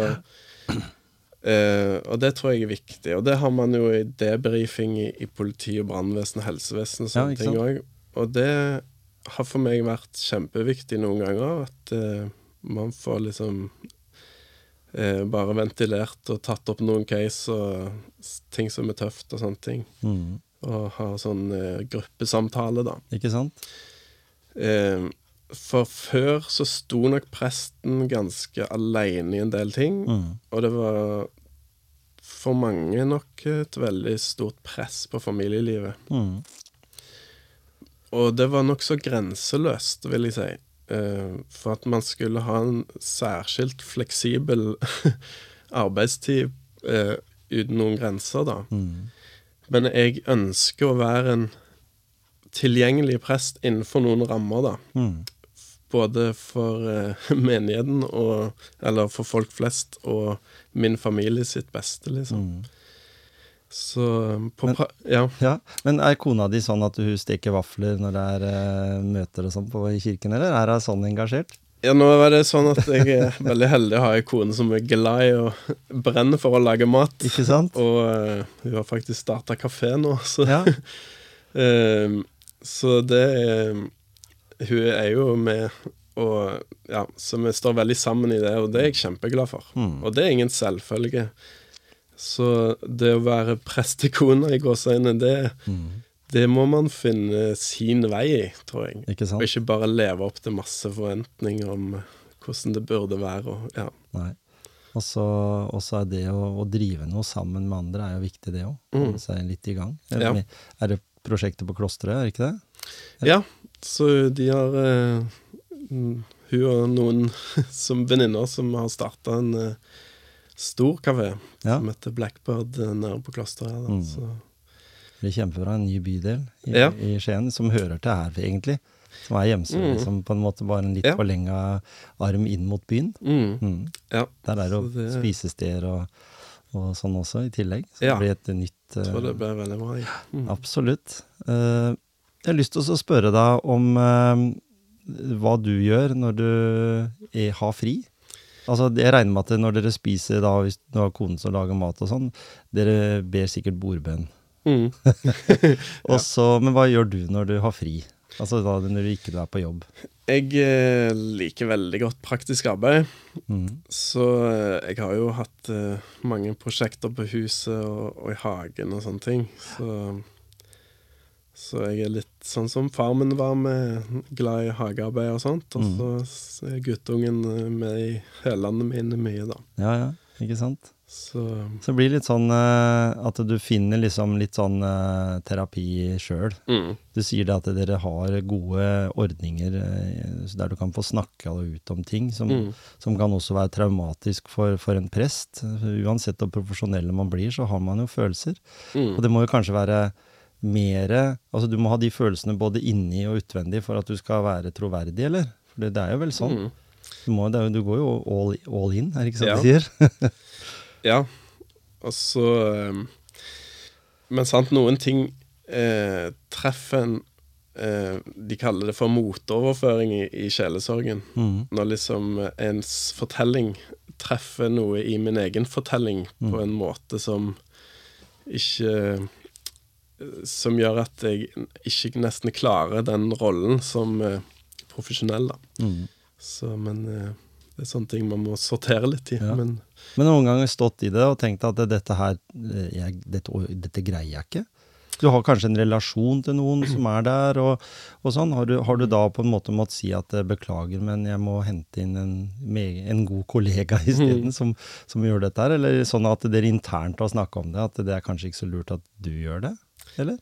eh, og det tror jeg er viktig. Og det har man jo i debrifing i, i politi og brannvesen og helsevesen og sånne ja, ting òg. Og det har for meg vært kjempeviktig noen ganger, at eh, man får liksom eh, bare ventilert og tatt opp noen case og ting som er tøft og sånne ting. Mm. Og ha sånn eh, gruppesamtale, da. Ikke sant? Eh, for før så sto nok presten ganske aleine i en del ting, Mm. og det var for mange nok et veldig stort press på familielivet. Mm. Og det var nokså grenseløst, vil jeg si. Eh, for at man skulle ha en særskilt fleksibel arbeidstid eh, uten noen grenser, da. Mm. Men jeg ønsker å være en tilgjengelig prest innenfor noen rammer, da. Mm. Både for uh, menigheten og Eller for folk flest og min familie sitt beste, liksom. Mm. Så på Men- Ja. Ja, Men er kona di sånn at hun steker vafler når det er eh, møter og sånn på i kirken, eller er hun sånn engasjert? Ja, nå er det sånn at jeg er veldig heldig å ha ei kone som er glad i å brenne for å lage mat. Ikke sant? Og uh, hun har faktisk starta kafé nå, så Ja. uh, Så det er Hun er jo med og Ja, så vi står veldig sammen i det, og det er jeg kjempeglad for. Mm. Og det er ingen selvfølge. Så det å være prestekone i gåseøynene, det, Mm. det må man finne sin vei i, tror jeg. Ikke sant? Og ikke bare leve opp til masse forventninger om hvordan det burde være. Og, ja. Nei. Og så er det å, å drive noe sammen med andre er jo viktig, det òg. Mm. Holde seg litt i gang. Er, Ja. det- er det prosjektet på klosteret, er det ikke det? ja, så de har mm, Hun og noen som venninner som har starta en eh, stor kafé Ja. som heter Blackbird eh, nede på klosteret. da. Mm. Så, Det er kjempebra. En ny bydel i, Ja. i Skien som hører til her, egentlig. Som er Hjemsø, Mm. liksom, på en måte bare en litt Ja. forlenga arm inn mot byen. mm, Mm. ja, Der er det jo det- spisesteder og, og sånn også, i tillegg. Så det blir et nytt jeg tror eh, det blir veldig bra. Ja. Mm. Absolutt. Uh, jeg har lyst til å spørre deg om uh, hva du gjør når du er, har fri. Altså, Jeg regner med at når dere spiser, da, hvis du har kone som lager mat og sånn, dere ber sikkert bordbønn. Mm. Og så- Men hva gjør du når du har fri? Altså da når du ikke er på jobb? Jeg eh, liker veldig godt praktisk arbeid. Mm. Så eh, jeg har jo hatt eh, mange prosjekter på huset og, og i hagen og sånne ting. Så, så jeg er litt sånn som far min var med, glad i hagearbeid og sånt. Og Mm. så er guttungen eh, med i hælene mine mye, da. Ja, ja, ikke sant? Så Så det blir litt sånn uh, at du finner liksom litt sånn uh, terapi sjøl. mm, Du sier det at dere har gode ordninger uh, der du kan få snakka ut om ting som, mm, som kan også være traumatisk for, for en prest. Uansett hvor profesjonell man blir, så har man jo følelser. Og mm, det må jo kanskje være mere Altså du må ha de følelsene både inni og utvendig for at du skal være troverdig, eller? For det, det er jo vel sånn. mm. Du, må, det du går jo all, all in, er det ikke sånn Ja. de sier? Ja. Og så eh, Men sant, noen ting eh, treffer en eh, De kaller det for motoverføring i, i sjelesorgen. Mm. Når liksom ens fortelling treffer noe i min egen fortelling Mm. på en måte som ikke Som gjør at jeg ikke nesten klarer den rollen som eh, profesjonell, da. Mm. Så, men eh, Det er sånne ting man må sortere litt i. Ja. Men Men noen ganger stått i det og tenkt at dette her eh, jeg, dette, dette greier jeg ikke. Du har kanskje en relasjon til noen som er der, og, og sånn. Har du, har du da på en måte måttet si at beklager, men jeg må hente inn en, en god kollega isteden, som, som gjør dette her? Eller sånn at dere internt har snakka om det, at det er kanskje ikke så lurt at du gjør det? Eller?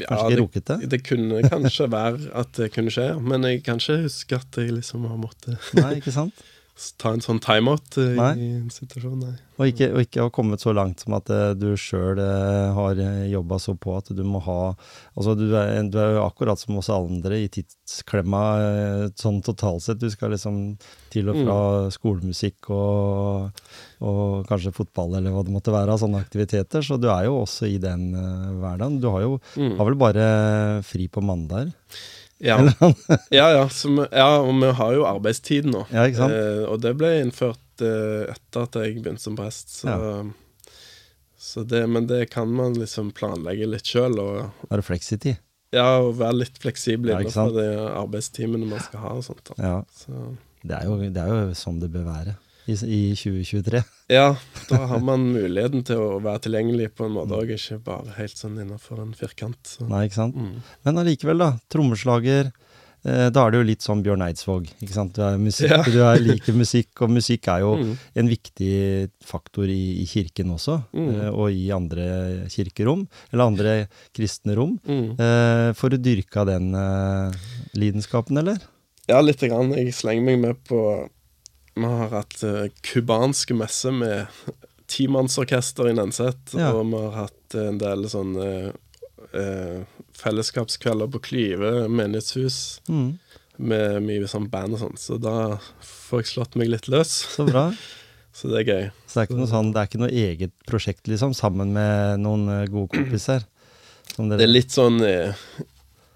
ja, Kanskje ikke det, rukket det? det kunne kanskje være at det kunne skje, men jeg kan ikke huske at jeg liksom har måttet Nei, ikke sant? ta en sånn timeout uh, Nei. i en situasjon, nei. Og ikke, og ikke ha kommet så langt som at uh, du sjøl har jobba så på at du må ha Altså, du er, du er jo akkurat som oss andre i tidsklemma sånn totalt sett. Du skal liksom til og fra skolemusikk og, og kanskje fotball eller hva det måtte være av sånne aktiviteter. Så du er jo også i den hverdagen. Du har jo Mm. har vel bare fri på mandager? Ja. ja, ja, som, ja, og vi har jo arbeidstid nå. Ja, ikke sant? Eh, og det ble innført eh, etter at jeg begynte som prest. Så, så det, men det kan man liksom planlegge litt sjøl, Da er det fleksitid. ja, og være litt fleksibel Ja, innenfor de arbeidstimene man skal ha og sånt. Ja. Så, Det er, jo, det er jo sånn det bør være i, i 2023. ja, da har man muligheten til å være tilgjengelig på en måte òg, ikke bare helt sånn innenfor en firkant. Så. Nei, ikke sant? Mm. Men allikevel, da. Trommeslager. Eh, da er det jo litt sånn Bjørn Eidsvåg. ikke sant? Du er musikk, Ja. du er liker musikk, og musikk er jo Mm. en viktig faktor i, i kirken også. Mm. Eh, og i andre kirkerom, eller andre kristne rom. Mm. Eh, får du dyrka den eh, lidenskapen, eller? Ja, lite grann. Jeg slenger meg med på Vi har hatt uh, cubanske messer med timannsorkester i Nenset, Ja. og vi har hatt en del sånne eh, fellesskapskvelder på Klyve menighetshus Mm, med mye sånn band og sånn, så da får jeg slått meg litt løs. så bra. Så det er gøy. Så det er ikke noe sånn, det er ikke noe eget prosjekt, liksom, sammen med noen eh, gode kompiser? Som Det er litt sånn eh,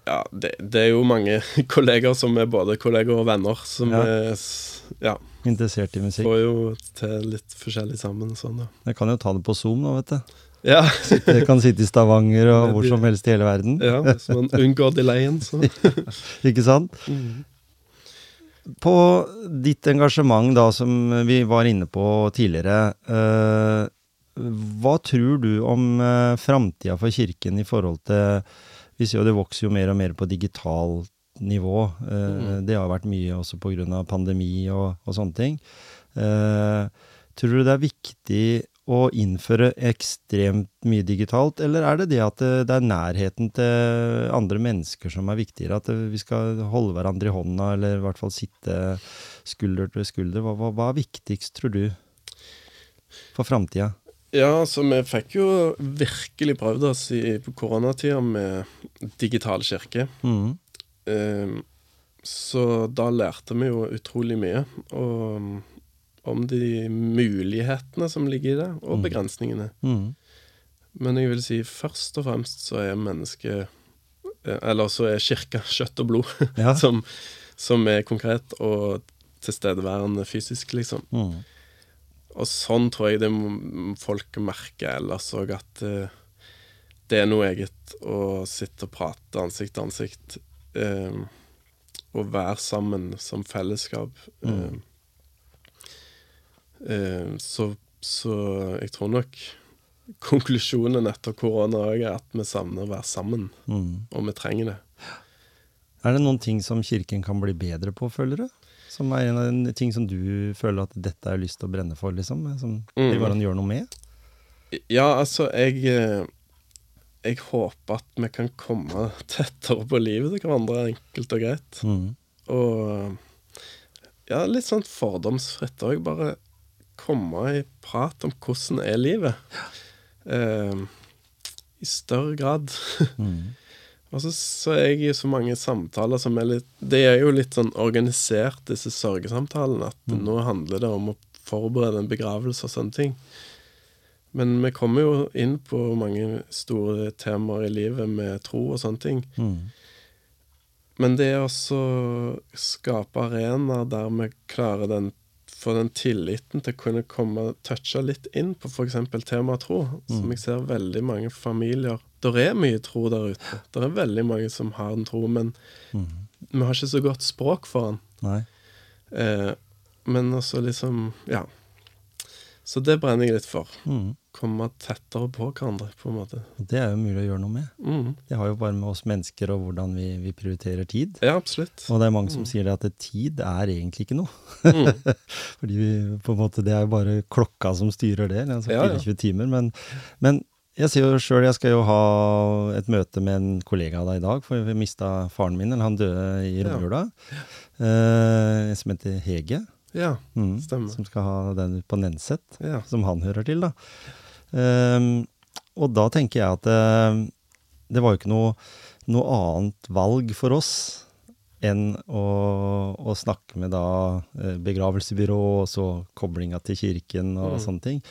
Ja, det, det er jo mange kolleger som er både kolleger og venner, som Ja. er Ja, interessert i musikk? får jo til litt forskjellig sammen sånn, da. Jeg kan jo ta det på Zoom nå, vet du. Ja. Jeg kan sitte i Stavanger og hvor som helst i hele verden. Ja, hvis man unngår delayen, så Ikke sant? På ditt engasjement, da, som vi var inne på tidligere, eh, hva tror du om eh, framtida for kirken i forhold til Vi ser jo det vokser jo mer og mer på digitalt nivå. Eh, Det har vært mye også pga. pandemi og, og sånne ting. Eh, tror du det er viktig å innføre ekstremt mye digitalt, eller er det det at det, det er nærheten til andre mennesker som er viktigere? At vi skal holde hverandre i hånda, eller i hvert fall sitte skulder til skulder? Hva, hva, hva er viktigst, tror du, for framtida? Ja, så vi fikk jo virkelig prøvd oss i på koronatida med digital kirke. Mm. Eh, så da lærte vi jo utrolig mye om, om de mulighetene som ligger i det, og begrensningene. Mm. Men jeg vil si først og fremst så er mennesket eh, Eller så er kirka kjøtt og blod, Ja. som, som er konkret og tilstedeværende fysisk, liksom. Mm. Og sånn tror jeg det folk merker ellers òg, at eh, det er noe eget å sitte og prate ansikt til ansikt. Eh, å være sammen som fellesskap. Mm. eh, så, så jeg tror nok konklusjonen etter korona òg er at vi savner å være sammen, Mm. og vi trenger det. Er det noen ting som kirken kan bli bedre på, føler du? Som er en av de ting som du føler at dette har lyst til å brenne for, liksom? Som Mm. de bare gjør noe med? Ja, altså, jeg eh, Jeg håper at vi kan komme tettere på livet til hverandre, enkelt og greit. Mm. Og ja, litt sånn fordomsfritt òg. Bare komme i prat om hvordan er livet. Eh, I større grad. Mm. Og så, så er jeg i så mange samtaler som er litt Det er jo litt sånn organisert, disse sørgesamtalene. At nå handler det om å forberede en begravelse og sånne ting. Men vi kommer jo inn på mange store temaer i livet med tro og sånne ting. Mm. Men det er også skape arenaer der vi klarer den få den tilliten til å kunne komme touche litt inn på f.eks. temaet tro, som jeg ser veldig mange familier Der er mye tro der ute. Det er veldig mange som har en tro, men vi har ikke så godt språk for den. Eh, men også liksom Ja. Så det brenner jeg litt for. Mm. Komme tettere på hverandre, på en måte. Det er jo mulig å gjøre noe med. Mm. Det har jo bare med oss mennesker og hvordan vi, vi prioriterer tid. Ja, absolutt. Og det er mange som sier det at tid er egentlig ikke noe. Mm. Fordi vi, på en måte, det er jo bare klokka som styrer det, altså Ja, ja. 24 timer. Men, men jeg sier jo sjøl, jeg skal jo ha et møte med en kollega av deg i dag, for vi mista faren min, eller han døde i Ja. romjula. Eh, som heter Hege. Ja, Mm, Stemmer. Som skal ha den på Nenset, ja. som han hører til, da. Um, og da tenker jeg at eh, det var jo ikke noe, noe annet valg for oss enn å, å snakke med da eh, begravelsesbyrå og så koblinga til kirken og Mm. sånne ting.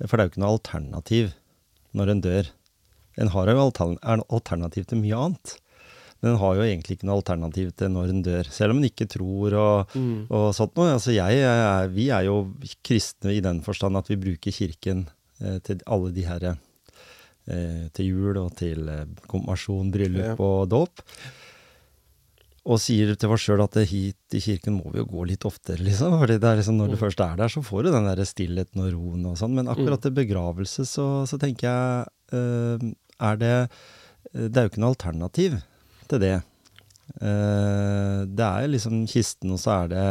For det er jo ikke noe alternativ når en dør. En har jo altern er alternativ til mye annet. Men en har jo egentlig ikke noe alternativ til når en dør. Selv om en ikke tror og, Mm. og sånt noe. Altså jeg vi er jo kristne i den forstand at vi bruker kirken eh, til alle de her eh, Til jul og til eh, konfirmasjon, bryllup og dåp. Og sier til oss sjøl at hit i kirken må vi jo gå litt oftere, liksom. Fordi det liksom når du Mm. først er der, så får du den der stillheten og roen og sånn. Men akkurat til begravelse så, så tenker jeg eh, Er det Det er jo ikke noe alternativ til det. Eh, det er liksom kisten, og så er det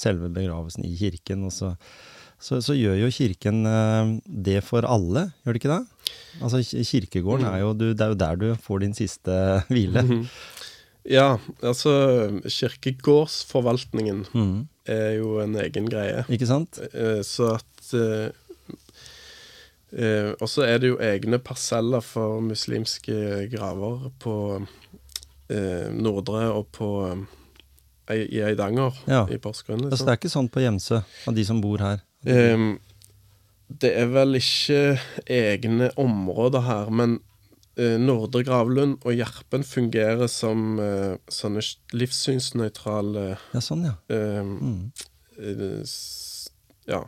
selve begravelsen i kirken. Og så, så, så gjør jo kirken eh, det for alle, gjør det ikke det? Altså Kirkegården er jo du, Det er jo der du får din siste hvile. Mhm. Ja, altså Kirkegårdsforvaltningen mm. er jo en egen greie. Ikke sant? Eh, Så at Og så er det jo egne parseller for muslimske graver på eh, Nordre og på eh, i Eidanger Ja. i Porsgrunn. Altså, det er ikke sånn på Gjemse, av de som bor her. Um, det er vel ikke egne områder her, men uh, Nordre Gravlund og Gjerpen fungerer som uh, sånne livssynsnøytrale Ja, sånn, ja. Um, Mm. uh, ja,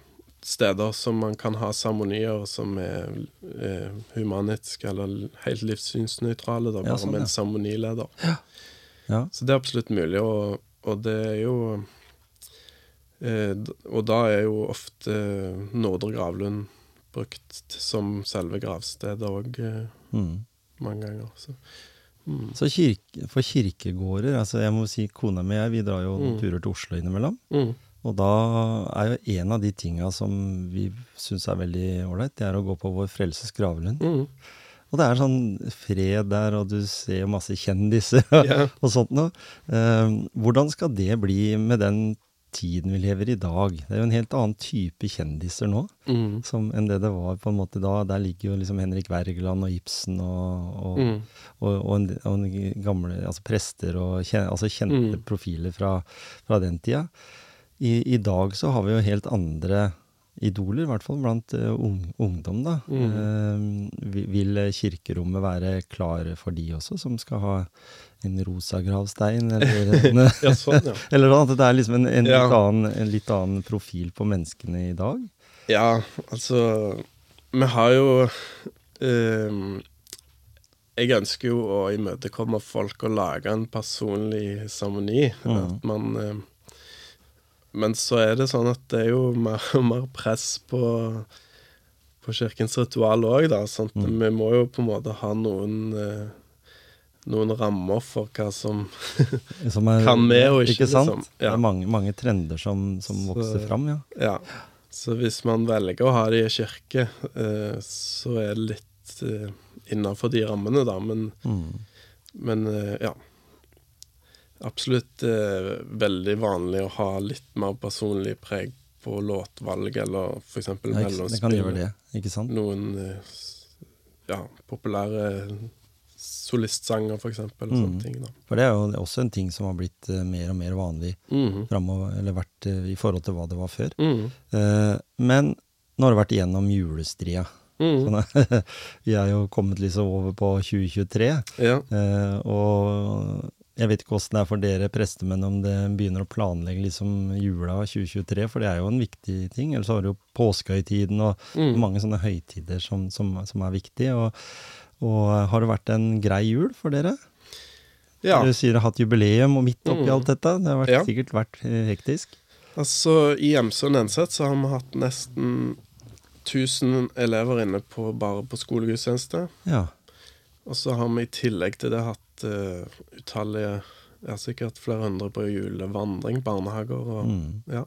steder som man kan ha seremonier som er eh, humanitiske eller helt livssynsnøytrale, da, Ja, bare sånn, med en seremonileder. ja. Så det er absolutt mulig, og, og det er jo eh, Og da er jo ofte Nordre Gravlund brukt som selve gravstedet òg eh, Mm. mange ganger. Så. Mm. Så kirke, for kirkegårder altså Jeg må si kona mi og jeg, vi drar jo Mm. turer til Oslo innimellom. Mm. Og da er jo en av de tinga som vi syns er veldig ålreit, det er å gå på Vår Frelses gravlund. Mm. Og det er sånn fred der, og du ser masse kjendiser yeah. og sånt noe. Eh, hvordan skal det bli med den tiden vi lever i i dag? Det er jo en helt annen type kjendiser nå Mm. som, enn det det var på en måte da. Der ligger jo liksom Henrik Wergeland og Ibsen og, og, Mm. og, og, en, en gamle altså prester og kjen, altså kjente Mm. profiler fra, fra den tida. I, I dag så har vi jo helt andre idoler, i hvert fall blant uh, ung, ungdom. da. Mm. Uh, vil kirkerommet være klare for de også, som skal ha en rosa gravstein? Eller, en, Ja, sånn, ja. eller at det er liksom en, en, Ja. litt annen, en litt annen profil på menneskene i dag? Ja, altså Vi har jo uh, Jeg ønsker jo å imøtekomme folk og lage en personlig seremoni. Mm. At man ehm, Men så er det sånn at det er jo mer mer press på på kirkens ritual òg, da. Sånn at Mm. vi må jo på en måte ha noen eh, noen rammer for hva som Som er, Kan med og ikke, Ikke sant? liksom. Det er mange, mange trender som, som Så- vokser fram, ja. Ja. Så hvis man velger å ha det i kirke, eh, så er det litt eh, innafor de rammene, da. Men, Mm. men eh, ja. Absolutt eh, veldig vanlig å ha litt mer personlig preg på låtvalg, eller f.eks. Mellomspill. Noen eh, ja, populære solistsanger, f.eks. Mm. ting. For det er jo også en ting som har blitt eh, mer og mer vanlig mm. fremover, eller vært eh, i forhold til hva det var før. Mm. Eh, men nå har det vært igjennom julestria. Mm. Sånn, vi er jo kommet liksom over på 2023, Ja. eh, og jeg vet ikke åssen det er for dere prestemenn om det begynner å planlegge liksom jula 2023, for det er jo en viktig ting. Ellers har du jo påskehøytiden og mm. mange sånne høytider som, som, som er viktige. Og, og har det vært en grei jul for dere? ja. Du sier du har hatt jubileum og midt oppi Mm. alt dette. Det har vært, Ja. sikkert vært eh, hektisk. Altså, I Hjemsund og Nenset så har vi hatt nesten 1000 elever inne på, bare på skolegudstjeneste. Ja. Og så har vi i tillegg til det hatt uh, utallige Ja, sikkert flere hundre på julevandring, barnehager og Mm. Ja.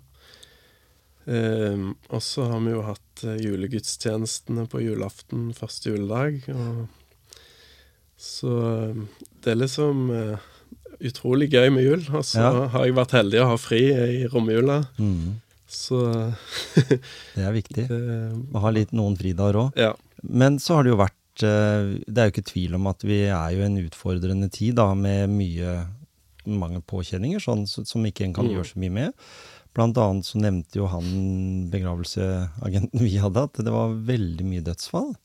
Um, og så har vi jo hatt eh, julegudstjenestene på julaften første juledag. Og så eh, det er liksom uh, utrolig gøy med jul. Og så Ja. har jeg vært heldig å ha fri i romjula. Mm. Så Det er viktig. eh, Å ha litt noen fridager òg. Ja. Men så har det jo vært eh, Det er jo ikke tvil om at vi er jo i en utfordrende tid da, med mye mange påkjenninger, sånn som ikke en kan Mm. gjøre så mye med. Blant annet så nevnte jo han begravelseagenten vi hadde, at det var veldig mye dødsfall.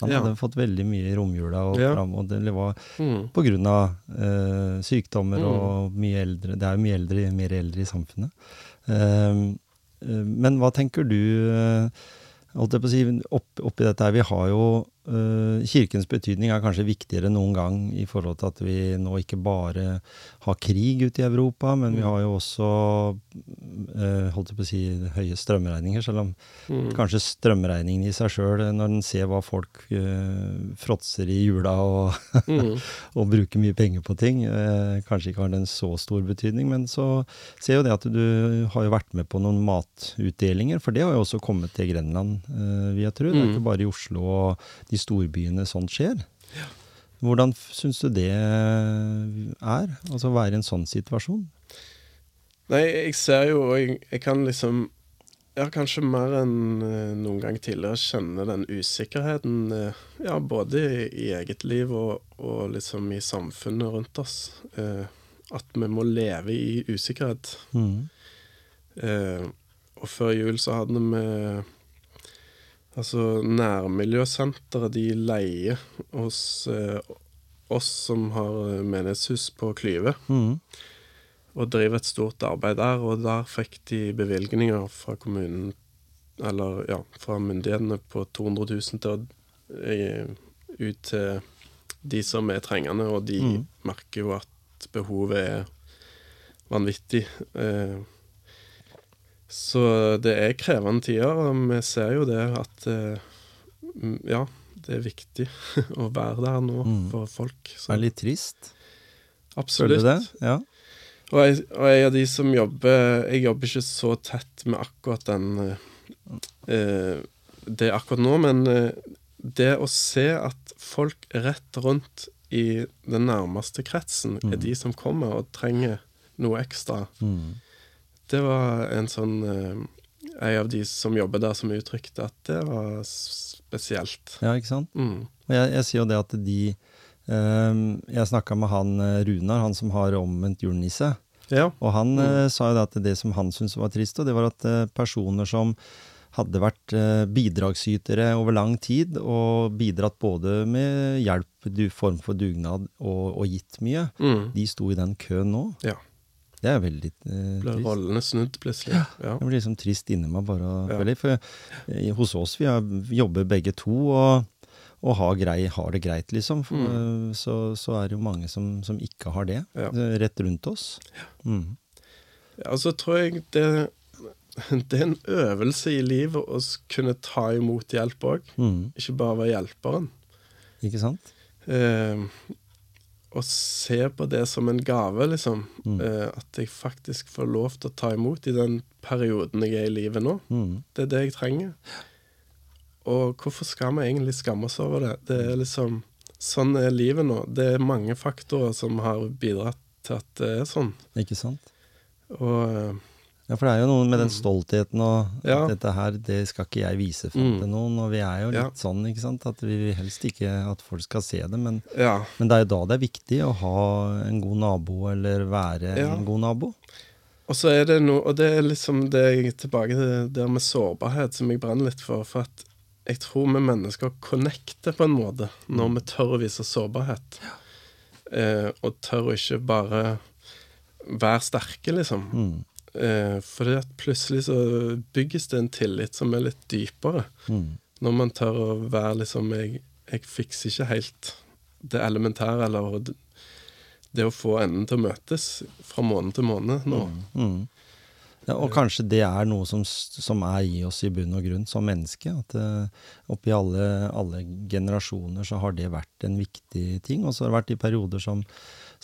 Han Ja. hadde fått veldig mye i romjula, og, Ja. fram, og det var Mm. på grunn av eh, sykdommer Mm. og mye eldre. Det er jo mye eldre, mer eldre i samfunnet. Eh, eh, men hva tenker du eh, holdt jeg på å si, opp, oppi dette her? Vi har jo eh, Kirkens betydning er kanskje viktigere enn noen gang i forhold til at vi nå ikke bare har krig ute i Europa, men vi Mm. har jo også eh, holdt jeg på å si, høye strømregninger, selv om Mm. kanskje strømregningen i seg sjøl, når en ser hva folk eh, fråtser i jula og Mm. og bruker mye penger på ting. Eh, kanskje ikke har den så stor betydning, men så ser jo det at du har jo vært med på noen matutdelinger, for det har jo også kommet til Grenland, eh, vil jeg tro. Det er Mm. ikke bare i Oslo og de storbyene sånt skjer. Hvordan syns du det er, altså å være i en sånn situasjon? Nei, jeg ser jo og jeg, jeg kan liksom Ja, kanskje mer enn eh, noen gang tidligere kjenne den usikkerheten. eh, ja, både i, i eget liv og, og liksom i samfunnet rundt oss. Eh, at vi må leve i usikkerhet. Mm. Eh, og før jul så hadde vi Altså, nærmiljøsenteret, de leier hos eh, oss som har eh, menighetshus på Klyve Mm. og driver et stort arbeid der, og der fikk de bevilgninger fra kommunen, eller ja, fra myndighetene på 200 000 til eh, ut til de som er trengende, og de Mm. merker jo at behovet er vanvittig. Eh, så det er krevende tider, og vi ser jo det at eh, ja, det er viktig å være der nå Mm. for folk. Det er litt trist. Føler absolutt. du det? Ja. Og jeg, og jeg er de som jobber Jeg jobber ikke så tett med akkurat den eh, Det akkurat nå, men eh, det å se at folk rett rundt i den nærmeste kretsen er Mm. de som kommer og trenger noe ekstra, Mm. Det var en sånn eh, En av de som jobber der, som uttrykte at det var spesielt. ja, ikke sant? Mm. Og jeg, jeg sier jo det at de Um, Jeg snakka med han eh, Runar, han som har omvendt julenisse. Ja. Og han Mm. uh, sa jo det at det som han syntes var trist, og det var at uh, personer som hadde vært uh, bidragsytere over lang tid, og bidratt både med hjelp, du, form for dugnad, og, og gitt mye, Mm. de sto i den køen nå. Ja. Det er veldig eh, Ble rollene snudd plutselig. Ja. Jeg blir liksom trist inni meg bare Ja. føle. For eh, hos oss, vi, har, jobber begge to og, og har, grei, har det greit, liksom. For, Mm. så, så er det jo mange som, som ikke har det, Ja. eh, rett rundt oss. Mm. Altså tror jeg det, det er en øvelse i livet å kunne ta imot hjelp òg. Mm. Ikke bare være hjelperen. Ikke sant? Eh, å se på det som en gave, liksom. Mm. Eh, at jeg faktisk får lov til å ta imot i den perioden jeg er i livet nå. Mm. Det er det jeg trenger. Og hvorfor skal vi egentlig skamme oss over det? Det er liksom Sånn er livet nå. Det er mange faktorer som har bidratt til at det er sånn. Ikke sant? Og eh, Ja, for det er jo noe med den Mm. stoltheten og Ja. at dette her, det skal ikke jeg vise frem Mm. til noen. Og vi er jo litt Ja. sånn, ikke sant, at vi vil helst ikke at folk skal se det. Men, ja. men det er jo da det er viktig å ha en god nabo, eller være en god nabo. Og så er det noe Og det er liksom det jeg tilbake til det med sårbarhet som jeg brenner litt for. For at jeg tror vi mennesker connecter på en måte når vi tør å vise sårbarhet. Eh, og tør å ikke bare være sterke, liksom. Mm. Eh, at plutselig så bygges det en tillit som er litt dypere. Mm. Når man tør å være liksom Jeg, jeg fikser ikke helt det elementære, eller det å få endene til å møtes fra måned til måned nå. Mm. Ja, og kanskje det er noe som, som er i oss i bunn og grunn som menneske. At uh, oppi alle, alle generasjoner så har det vært en viktig ting. Og så har det vært i perioder som,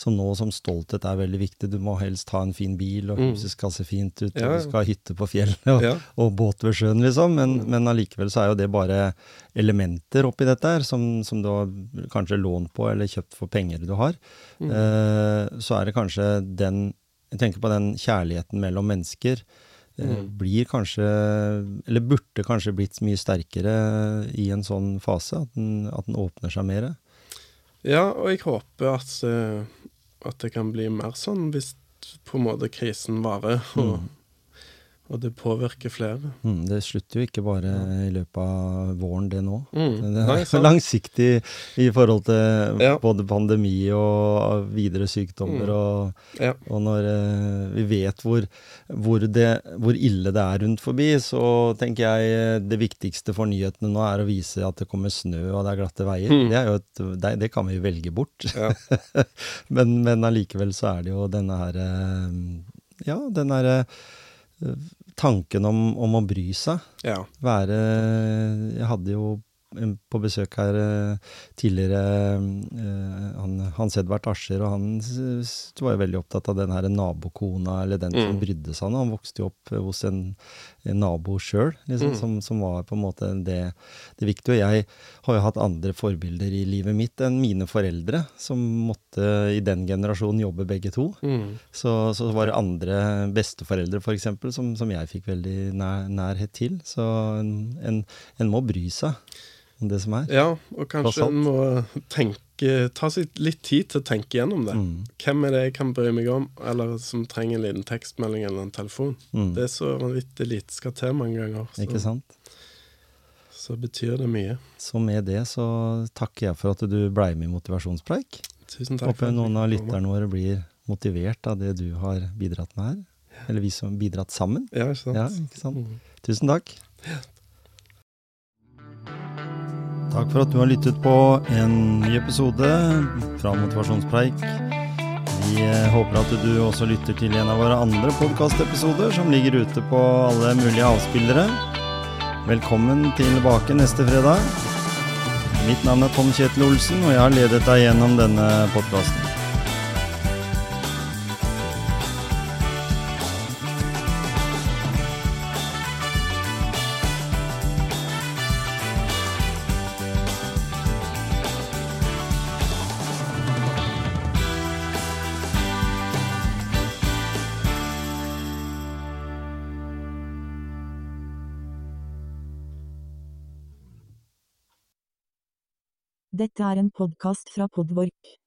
som nå som stolthet er veldig viktig. Du må helst ha en fin bil, og Mm. huset skal se fint ut, og du skal ha hytte på fjellet og, og båt ved sjøen, liksom. Men, Mm. men allikevel så er jo det bare elementer oppi dette her, som, som du har kanskje lånt på eller kjøpt for penger du har. Mm. Eh, så er det kanskje den Jeg tenker på den kjærligheten mellom mennesker. eh, Mm. Blir kanskje, eller burde kanskje blitt mye sterkere i en sånn fase. At den, at den åpner seg mer. Ja, og jeg håper at, eh, at det kan bli mer sånn hvis på en måte krisen varer, og, Mm. Og det påvirker flere. Mm, det slutter jo ikke bare i løpet av våren, det nå. Mm. Det er nei, langsiktig i forhold til Ja. både pandemi og videre sykdommer. Mm. Og, Ja. og når eh, vi vet hvor, hvor, det, hvor ille det er rundt forbi, så tenker jeg eh, det viktigste for nyhetene nå er å vise at det kommer snø og det er glatte veier. Mm. Det, er et, det, det kan vi velge bort. Ja. men, men allikevel så er det jo denne her eh, Ja, den herre eh, tanken om, om å bry seg ja. være Jeg hadde jo på besøk her eh, tidligere eh, han, Hans Edvard Ascher, og han var jo veldig opptatt av den her nabokona, eller den som Mm. brydde seg. Han vokste jo opp eh, hos en nabo sjøl, liksom, Mm. som, som var på en måte det, det viktige. Og jeg har jo hatt andre forbilder i livet mitt enn mine foreldre, som måtte i den generasjonen jobbe begge to. Mm. Så, så var det andre besteforeldre, for eksempel, som, som jeg fikk veldig nær, nærhet til. Så en, en, en må bry seg det som er. ja, og kanskje en må tenke Ta seg litt tid til å tenke gjennom det. Mm, Hvem er det jeg kan bry meg om, eller som trenger en liten tekstmelding eller en telefon? mm, Det er så vanvittig lite skal til mange ganger. ikke sant? så betyr det mye. Så med det så takker jeg for at du blei med i Motivasjonspreik. Tusen takk. Håper noen av lytterne våre blir motivert av det du har bidratt med her. Eller vi som har bidratt sammen. Ja, ikke sant? Ja, ikke sant? Mm. Tusen takk. Takk for at du har lyttet på en ny episode fra Motivasjonspreik. Vi eh, håper at du også lytter til en av våre andre podkastepisoder som ligger ute på alle mulige avspillere. Velkommen tilbake neste fredag. Mitt navn er Tom Kjetil Olsen, og jeg har ledet deg gjennom denne podkasten. Dette er en podkast fra Podvork.